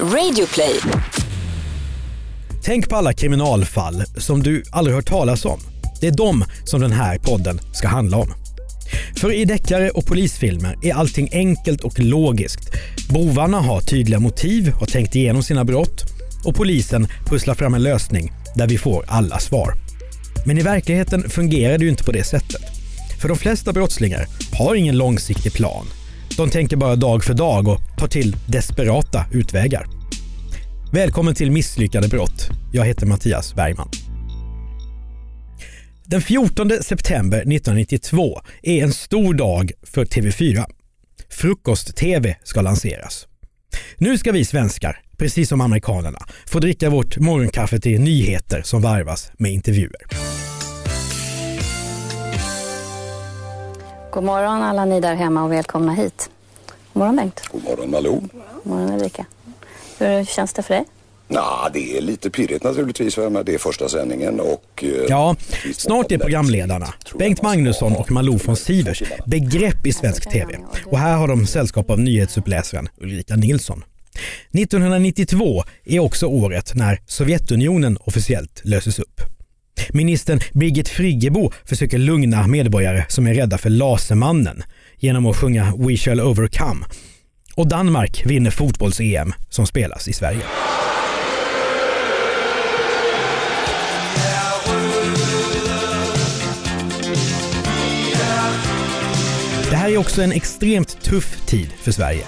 Radioplay. Tänk på alla kriminalfall som du aldrig hört talas om. Det är dem som den här podden ska handla om. För i deckare och polisfilmer är allting enkelt och logiskt. Bovarna har tydliga motiv, har tänkt igenom sina brott och polisen pusslar fram en lösning där vi får alla svar. Men i verkligheten fungerar det ju inte på det sättet. För de flesta brottslingar har ingen långsiktig plan. De tänker bara dag för dag och tar till desperata utvägar. Välkommen till Misslyckade brott. Jag heter Mattias Bergman. Den 14 september 1992 är en stor dag för TV4. Frukost-TV ska lanseras. Nu ska vi svenskar, precis som amerikanerna, få dricka vårt morgonkaffe till nyheter som varvas med intervjuer. God morgon alla ni där hemma och välkomna hit. God morgon Bengt. God morgon Malou. God morgon Ulrika. Hur känns det för dig? Nah, det är lite pirrigt naturligtvis. för Det är första sändningen och... eh, Ja, snart är programledarna Bengt Magnusson och Malou von Sivers begrepp i svensk TV. Och här har de sällskap av nyhetsuppläsaren Ulrika Nilsson. 1992 är också året när Sovjetunionen officiellt löses upp. Ministern Birgit Friggebo försöker lugna medborgare som är rädda för Lasermannen genom att sjunga We shall overcome. Och Danmark vinner fotbolls-EM som spelas i Sverige. Det här är också en extremt tuff tid för Sverige.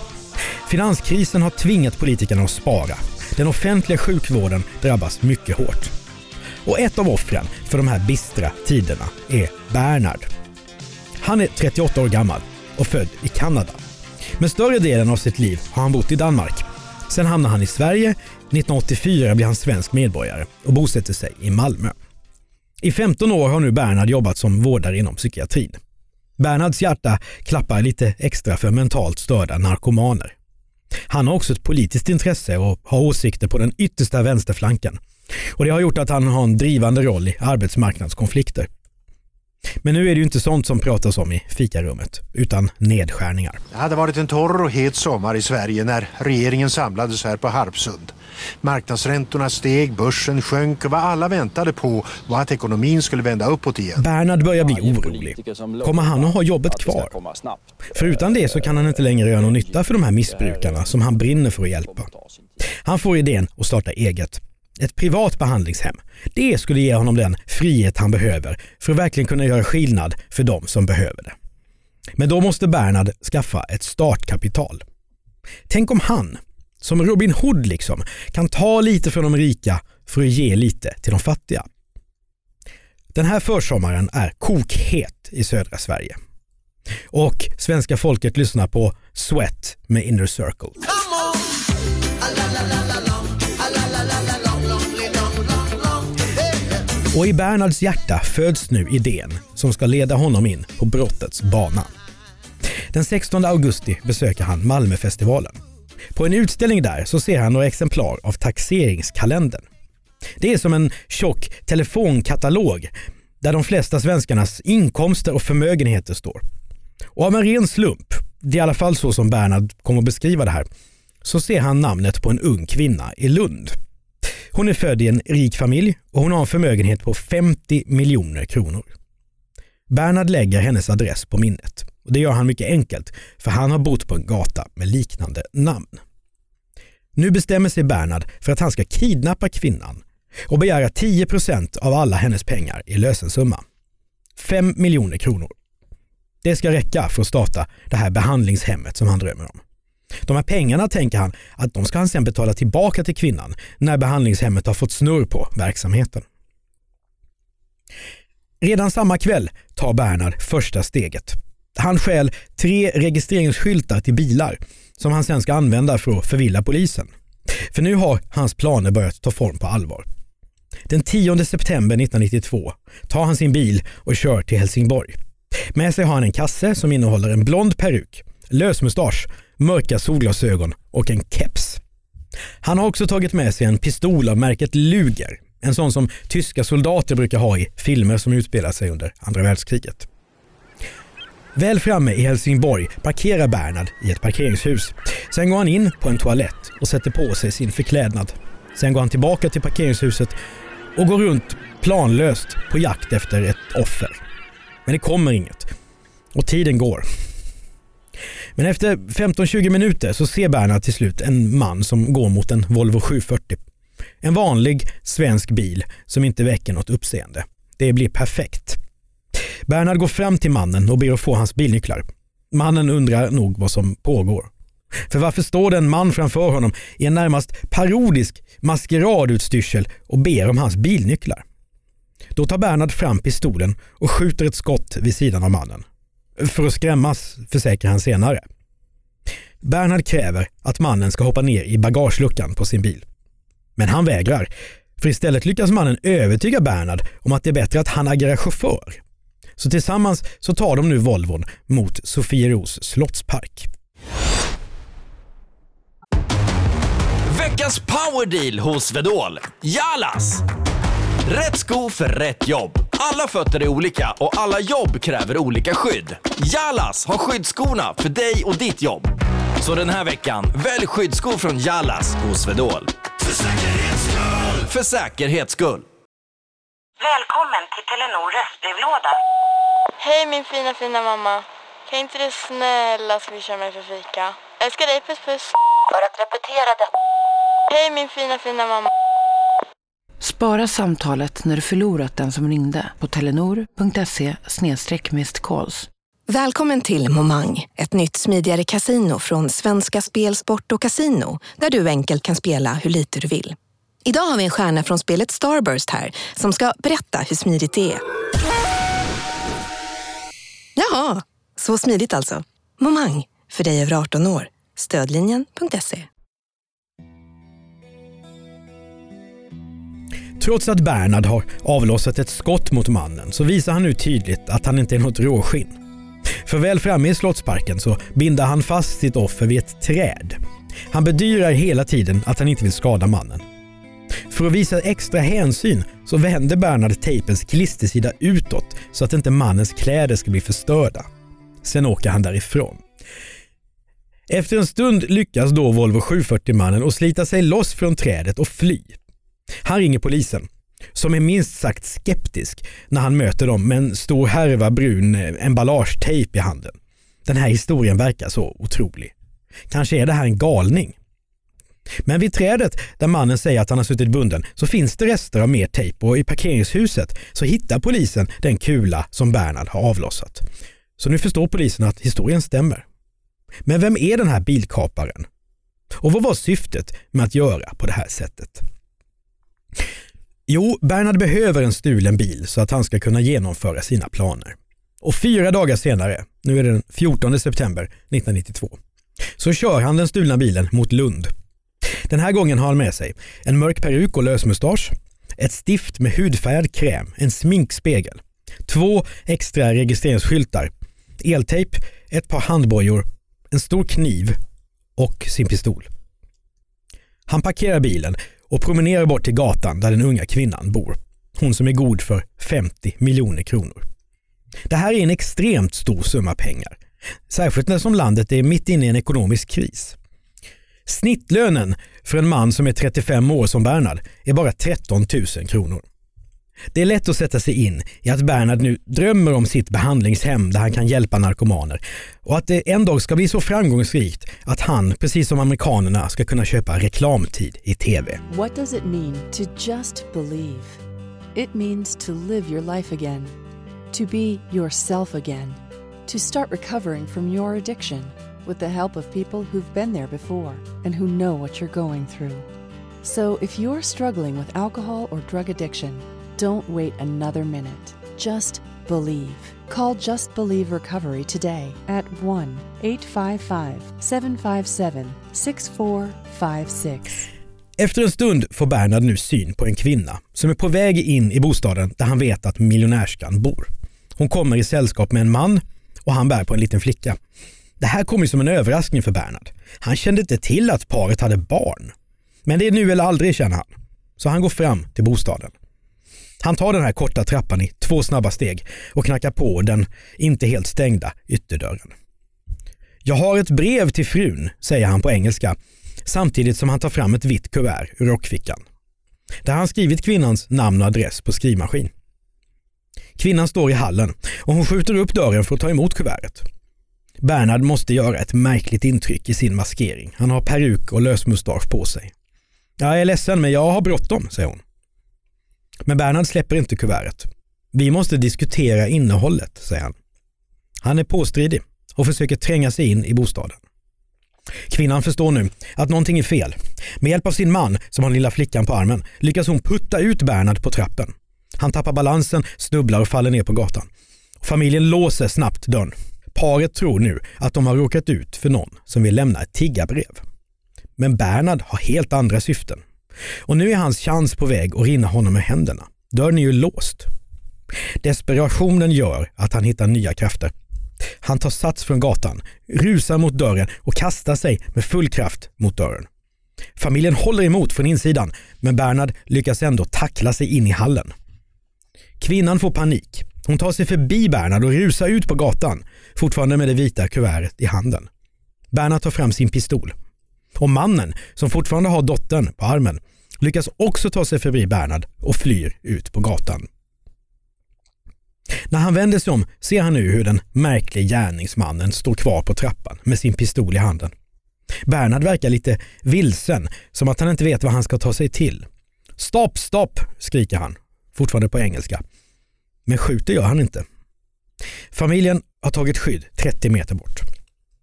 Finanskrisen har tvingat politikerna att spara. Den offentliga sjukvården drabbas mycket hårt. Och ett av offren för de här bistra tiderna är Bernhard. Han är 38 år gammal och född i Kanada. Men större delen av sitt liv har han bott i Danmark. Sen hamnar han i Sverige. 1984 blir han svensk medborgare och bosätter sig i Malmö. I 15 år har nu Bernhard jobbat som vårdare inom psykiatrin. Bernhards hjärta klappar lite extra för mentalt störda narkomaner. Han har också ett politiskt intresse och har åsikter på den yttersta vänsterflanken. Och Det har gjort att han har en drivande roll i arbetsmarknadskonflikter. Men nu är det ju inte sånt som pratas om i fikarummet, utan nedskärningar. Det hade varit en torr och het sommar i Sverige när regeringen samlades här på Harpsund. Marknadsräntorna steg, börsen sjönk och vad alla väntade på var att ekonomin skulle vända uppåt igen. Bernhard börjar bli orolig. Kommer han att ha jobbet kvar? För utan det så kan han inte längre göra någon nytta för de här missbrukarna som han brinner för att hjälpa. Han får idén att starta eget. Ett privat behandlingshem. Det skulle ge honom den frihet han behöver för att verkligen kunna göra skillnad för de som behöver det. Men då måste Bernhard skaffa ett startkapital. Tänk om han, som Robin Hood liksom, kan ta lite från de rika för att ge lite till de fattiga. Den här försommaren är kokhet i södra Sverige. Och svenska folket lyssnar på Sweat med Inner Circle. Och i Bernhards hjärta föds nu idén som ska leda honom in på brottets bana. Den 16 augusti besöker han Malmöfestivalen. På en utställning där så ser han några exemplar av taxeringskalendern. Det är som en tjock telefonkatalog där de flesta svenskarnas inkomster och förmögenheter står. Och av en ren slump, det är i alla fall så som Bernhard kommer att beskriva det här, så ser han namnet på en ung kvinna i Lund. Hon är född i en rik familj och hon har en förmögenhet på 50 miljoner kronor. Bernhard lägger hennes adress på minnet. Och Det gör han mycket enkelt, för han har bott på en gata med liknande namn. Nu bestämmer sig Bernhard för att han ska kidnappa kvinnan och begära 10% av alla hennes pengar i lösensumma. 5 miljoner kronor. Det ska räcka för att starta det här behandlingshemmet som han drömmer om. De här pengarna tänker han att de ska han sen betala tillbaka till kvinnan när behandlingshemmet har fått snurr på verksamheten. Redan samma kväll tar Bernhard första steget. Han stjäl tre registreringsskyltar till bilar som han sen ska använda för att förvilla polisen. För nu har hans planer börjat ta form på allvar. Den 10 september 1992 tar han sin bil och kör till Helsingborg. Med sig har han en kasse som innehåller en blond peruk, lösmustasch mörka solglasögon och en keps. Han har också tagit med sig en pistol av märket Luger, en sån som tyska soldater brukar ha i filmer som utspelar sig under andra världskriget. Väl framme i Helsingborg parkerar Bernhard i ett parkeringshus. Sen går han in på en toalett och sätter på sig sin förklädnad. Sen går han tillbaka till parkeringshuset och går runt planlöst på jakt efter ett offer. Men det kommer inget. Och tiden går. Men efter 15-20 minuter så ser Bernhard till slut en man som går mot en Volvo 740. En vanlig svensk bil som inte väcker något uppseende. Det blir perfekt. Bernhard går fram till mannen och ber att få hans bilnycklar. Mannen undrar nog vad som pågår. För varför står det en man framför honom i en närmast parodisk maskeradutstyrsel och ber om hans bilnycklar? Då tar Bernhard fram pistolen och skjuter ett skott vid sidan av mannen. För att skrämmas, försäkrar han senare. Bernhard kräver att mannen ska hoppa ner i bagageluckan på sin bil. Men han vägrar, för istället lyckas mannen övertyga Bernhard om att det är bättre att han agerar chaufför. Så tillsammans så tar de nu Volvon mot Sofieros slottspark. Veckans powerdeal hos Vedol. Jalas! Rätt sko för rätt jobb. Alla fötter är olika och alla jobb kräver olika skydd. Jalas har skyddsskorna för dig och ditt jobb. Så den här veckan, välj skyddsskor från Jalas hos Vedol. För säkerhets skull! För säkerhets skull. Välkommen till Telenor röstbrevlåda. Hej min fina fina mamma. Kan inte du snälla swisha mig för fika? Älskar dig, puss puss. För att repetera detta. Hej min fina fina mamma. Spara samtalet när du förlorat den som ringde på telenor.se calls. Välkommen till Momang, ett nytt smidigare casino från Svenska Spel, Sport och Casino där du enkelt kan spela hur lite du vill. Idag har vi en stjärna från spelet Starburst här som ska berätta hur smidigt det är. Jaha, så smidigt alltså. Momang, för dig över 18 år. Stödlinjen.se. Trots att Bernhard har avlossat ett skott mot mannen så visar han nu tydligt att han inte är något råskinn. För väl framme i Slottsparken så binder han fast sitt offer vid ett träd. Han bedyrar hela tiden att han inte vill skada mannen. För att visa extra hänsyn så vänder Bernhard tejpens klistersida utåt så att inte mannens kläder ska bli förstörda. Sen åker han därifrån. Efter en stund lyckas då Volvo 740-mannen att slita sig loss från trädet och fly. Han ringer polisen, som är minst sagt skeptisk när han möter dem med en stor härva brun eh, emballagetejp i handen. Den här historien verkar så otrolig. Kanske är det här en galning? Men vid trädet där mannen säger att han har suttit bunden så finns det rester av mer tejp och i parkeringshuset så hittar polisen den kula som Bernhard har avlossat. Så nu förstår polisen att historien stämmer. Men vem är den här bilkaparen? Och vad var syftet med att göra på det här sättet? Jo, Bernhard behöver en stulen bil så att han ska kunna genomföra sina planer. Och fyra dagar senare, nu är det den 14 september 1992, så kör han den stulna bilen mot Lund. Den här gången har han med sig en mörk peruk och lösmustasch, ett stift med hudfärgad kräm, en sminkspegel, två extra registreringsskyltar, eltejp, ett par handbojor, en stor kniv och sin pistol. Han parkerar bilen och promenerar bort till gatan där den unga kvinnan bor. Hon som är god för 50 miljoner kronor. Det här är en extremt stor summa pengar. Särskilt när som landet är mitt inne i en ekonomisk kris. Snittlönen för en man som är 35 år som Bernhard är bara 13 000 kronor. Det är lätt att sätta sig in i att Bernhard nu drömmer om sitt behandlingshem där han kan hjälpa narkomaner och att det en dag ska bli så framgångsrikt att han, precis som amerikanerna, ska kunna köpa reklamtid i TV. What does it mean to just believe? It means to live your life again, to be yourself again, to start recovering from your addiction with the help of people who've been there before and who know what you're going through. So if you're struggling with alcohol or drug addiction, don't wait another minute. Just believe. Call Just Believe Recovery today at 1 855 757 6456. Efter en stund får Bernhard nu syn på en kvinna som är på väg in i bostaden där han vet att miljonärskan bor. Hon kommer i sällskap med en man och han bär på en liten flicka. Det här kommer som en överraskning för Bernhard. Han kände inte till att paret hade barn. Men det är nu eller aldrig känner han. Så han går fram till bostaden. Han tar den här korta trappan i två snabba steg och knackar på den inte helt stängda ytterdörren. Jag har ett brev till frun, säger han på engelska samtidigt som han tar fram ett vitt kuvert ur rockfickan. Där har han skrivit kvinnans namn och adress på skrivmaskin. Kvinnan står i hallen och hon skjuter upp dörren för att ta emot kuvertet. Bernhard måste göra ett märkligt intryck i sin maskering. Han har peruk och lösmustasch på sig. Jag är ledsen men jag har bråttom, säger hon. Men Bernhard släpper inte kuvertet. Vi måste diskutera innehållet, säger han. Han är påstridig och försöker tränga sig in i bostaden. Kvinnan förstår nu att någonting är fel. Med hjälp av sin man, som har lilla flickan på armen, lyckas hon putta ut Bernhard på trappen. Han tappar balansen, snubblar och faller ner på gatan. Familjen låser snabbt dörren. Paret tror nu att de har råkat ut för någon som vill lämna ett tiggarbrev. Men Bernhard har helt andra syften. Och nu är hans chans på väg att rinna honom ur händerna. Dörren är ju låst. Desperationen gör att han hittar nya krafter. Han tar sats från gatan, rusar mot dörren och kastar sig med full kraft mot dörren. Familjen håller emot från insidan, men Bernhard lyckas ändå tackla sig in i hallen. Kvinnan får panik. Hon tar sig förbi Bernhard och rusar ut på gatan, fortfarande med det vita kuvertet i handen. Bernhard tar fram sin pistol. Och mannen, som fortfarande har dottern på armen, lyckas också ta sig förbi Bernhard och flyr ut på gatan. När han vänder sig om ser han nu hur den märkliga gärningsmannen står kvar på trappan med sin pistol i handen. Bernhard verkar lite vilsen, som att han inte vet vad han ska ta sig till. Stopp, stopp, skriker han, fortfarande på engelska. Men skjuter gör han inte. Familjen har tagit skydd 30 meter bort.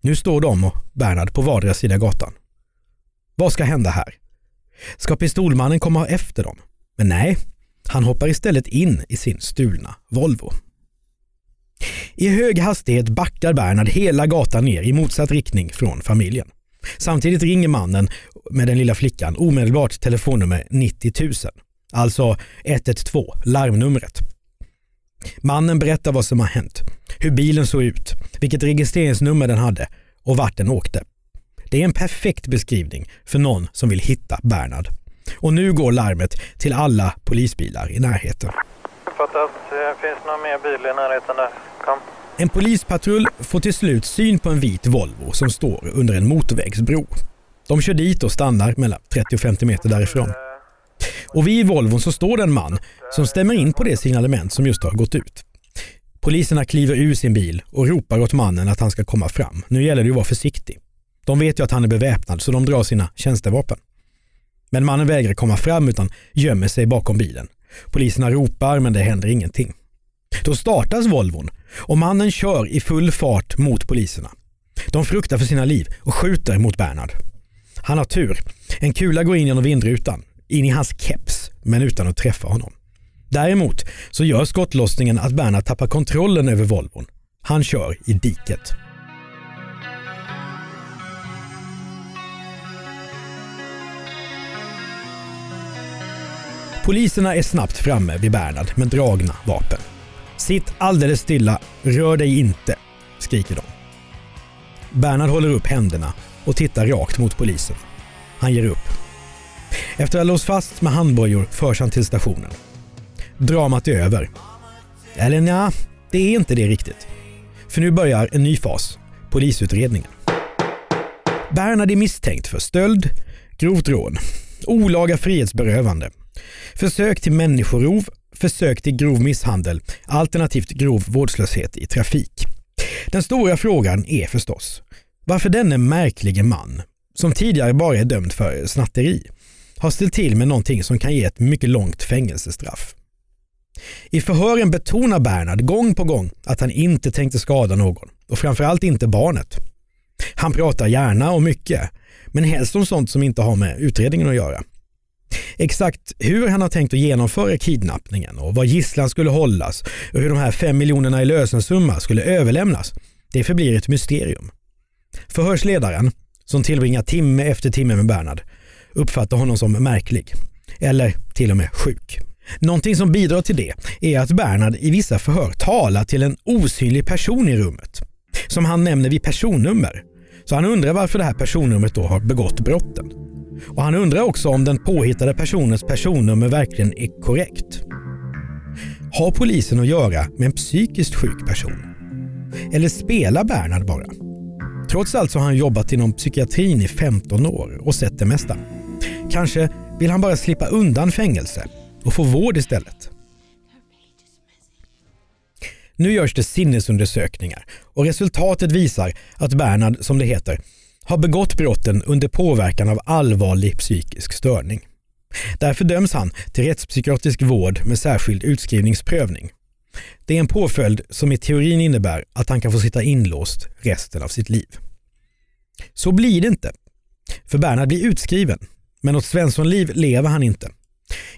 Nu står de och Bernhard på vardera sida gatan. Vad ska hända här? Ska pistolmannen komma efter dem? Men nej, han hoppar istället in i sin stulna Volvo. I hög hastighet backar Bernhard hela gatan ner i motsatt riktning från familjen. Samtidigt ringer mannen med den lilla flickan omedelbart telefonnummer 90 000, alltså 112, larmnumret. Mannen berättar vad som har hänt, hur bilen såg ut, vilket registreringsnummer den hade och vart den åkte. Det är en perfekt beskrivning för någon som vill hitta Bernhard. Och nu går larmet till alla polisbilar i närheten. Uppfattat. Finns det någon mer bil i närheten där? Kom. En polispatrull får till slut syn på en vit Volvo som står under en motorvägsbro. De kör dit och stannar mellan 30 och 50 meter därifrån. Och vid Volvon så står det en man som stämmer in på det signalement som just har gått ut. Poliserna kliver ur sin bil och ropar åt mannen att han ska komma fram. Nu gäller det att vara försiktig. De vet ju att han är beväpnad så de drar sina tjänstevapen. Men mannen vägrar komma fram utan gömmer sig bakom bilen. Poliserna ropar men det händer ingenting. Då startas Volvon och mannen kör i full fart mot poliserna. De fruktar för sina liv och skjuter mot Bernhard. Han har tur. En kula går in genom vindrutan, in i hans keps, men utan att träffa honom. Däremot så gör skottlossningen att Bernhard tappar kontrollen över Volvon. Han kör i diket. Poliserna är snabbt framme vid Bernhard med dragna vapen. Sitt alldeles stilla, rör dig inte, skriker de. Bernhard håller upp händerna och tittar rakt mot polisen. Han ger upp. Efter att ha låst fast med handbojor förs han till stationen. Dramat är över. Eller nja, det är inte det riktigt. För nu börjar en ny fas, polisutredningen. Bernhard är misstänkt för stöld, grovt rån, olaga frihetsberövande, försök till människorov, försök till grov misshandel alternativt grov vårdslöshet i trafik. Den stora frågan är förstås varför denne märklige man, som tidigare bara är dömd för snatteri, har ställt till med någonting som kan ge ett mycket långt fängelsestraff. I förhören betonar Bernhard gång på gång att han inte tänkte skada någon och framförallt inte barnet. Han pratar gärna och mycket, men helst om sånt som inte har med utredningen att göra. Exakt hur han har tänkt att genomföra kidnappningen och var gisslan skulle hållas och hur de här fem miljonerna i lösensumma skulle överlämnas, det förblir ett mysterium. Förhörsledaren, som tillbringar timme efter timme med Bernhard, uppfattar honom som märklig. Eller till och med sjuk. Någonting som bidrar till det är att Bernhard i vissa förhör talar till en osynlig person i rummet. Som han nämner vid personnummer. Så han undrar varför det här personnumret då har begått brotten. Och han undrar också om den påhittade personens personnummer verkligen är korrekt. Har polisen att göra med en psykiskt sjuk person? Eller spelar Bernhard bara? Trots allt så har han jobbat inom psykiatrin i 15 år och sett det mesta. Kanske vill han bara slippa undan fängelse och få vård istället. Nu görs det sinnesundersökningar och resultatet visar att Bernhard, som det heter, har begått brotten under påverkan av allvarlig psykisk störning. Därför döms han till rättspsykiatrisk vård med särskild utskrivningsprövning. Det är en påföljd som i teorin innebär att han kan få sitta inlåst resten av sitt liv. Så blir det inte. För Bernhard blir utskriven, men något Svenssonliv lever han inte.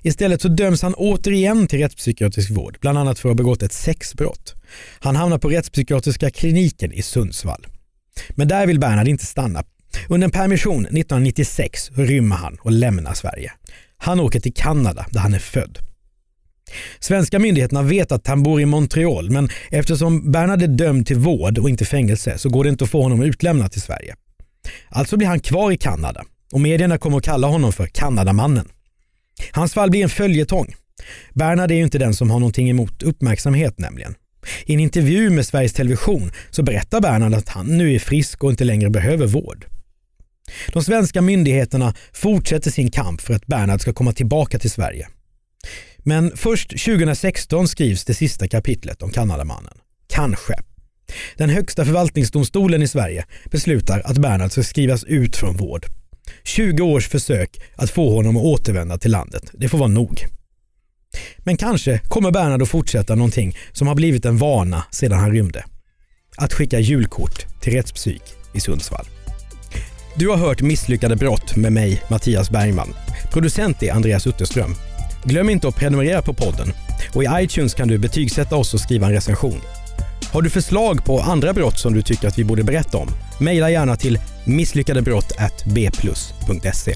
Istället så döms han återigen till rättspsykiatrisk vård, bland annat för att ha begått ett sexbrott. Han hamnar på rättspsykiatriska kliniken i Sundsvall. Men där vill Bernhard inte stanna. Under en permission 1996 rymmer han och lämnar Sverige. Han åker till Kanada där han är född. Svenska myndigheterna vet att han bor i Montreal men eftersom Bernhard är dömd till vård och inte fängelse så går det inte att få honom utlämnad till Sverige. Alltså blir han kvar i Kanada och medierna kommer att kalla honom för Kanadamannen. Hans fall blir en följetong. Bernhard är ju inte den som har någonting emot uppmärksamhet nämligen. I en intervju med Sveriges Television så berättar Bernhard att han nu är frisk och inte längre behöver vård. De svenska myndigheterna fortsätter sin kamp för att Bernhard ska komma tillbaka till Sverige. Men först 2016 skrivs det sista kapitlet om Kanadamannen. Kanske. Den högsta förvaltningsdomstolen i Sverige beslutar att Bernhard ska skrivas ut från vård. 20 års försök att få honom att återvända till landet. Det får vara nog. Men kanske kommer Bernhard att fortsätta någonting som har blivit en vana sedan han rymde. Att skicka julkort till rättspsyk i Sundsvall. Du har hört Misslyckade brott med mig, Mattias Bergman. Producent är Andreas Utterström. Glöm inte att prenumerera på podden och i iTunes kan du betygsätta oss och skriva en recension. Har du förslag på andra brott som du tycker att vi borde berätta om? Maila gärna till misslyckadebrott.bplus.se.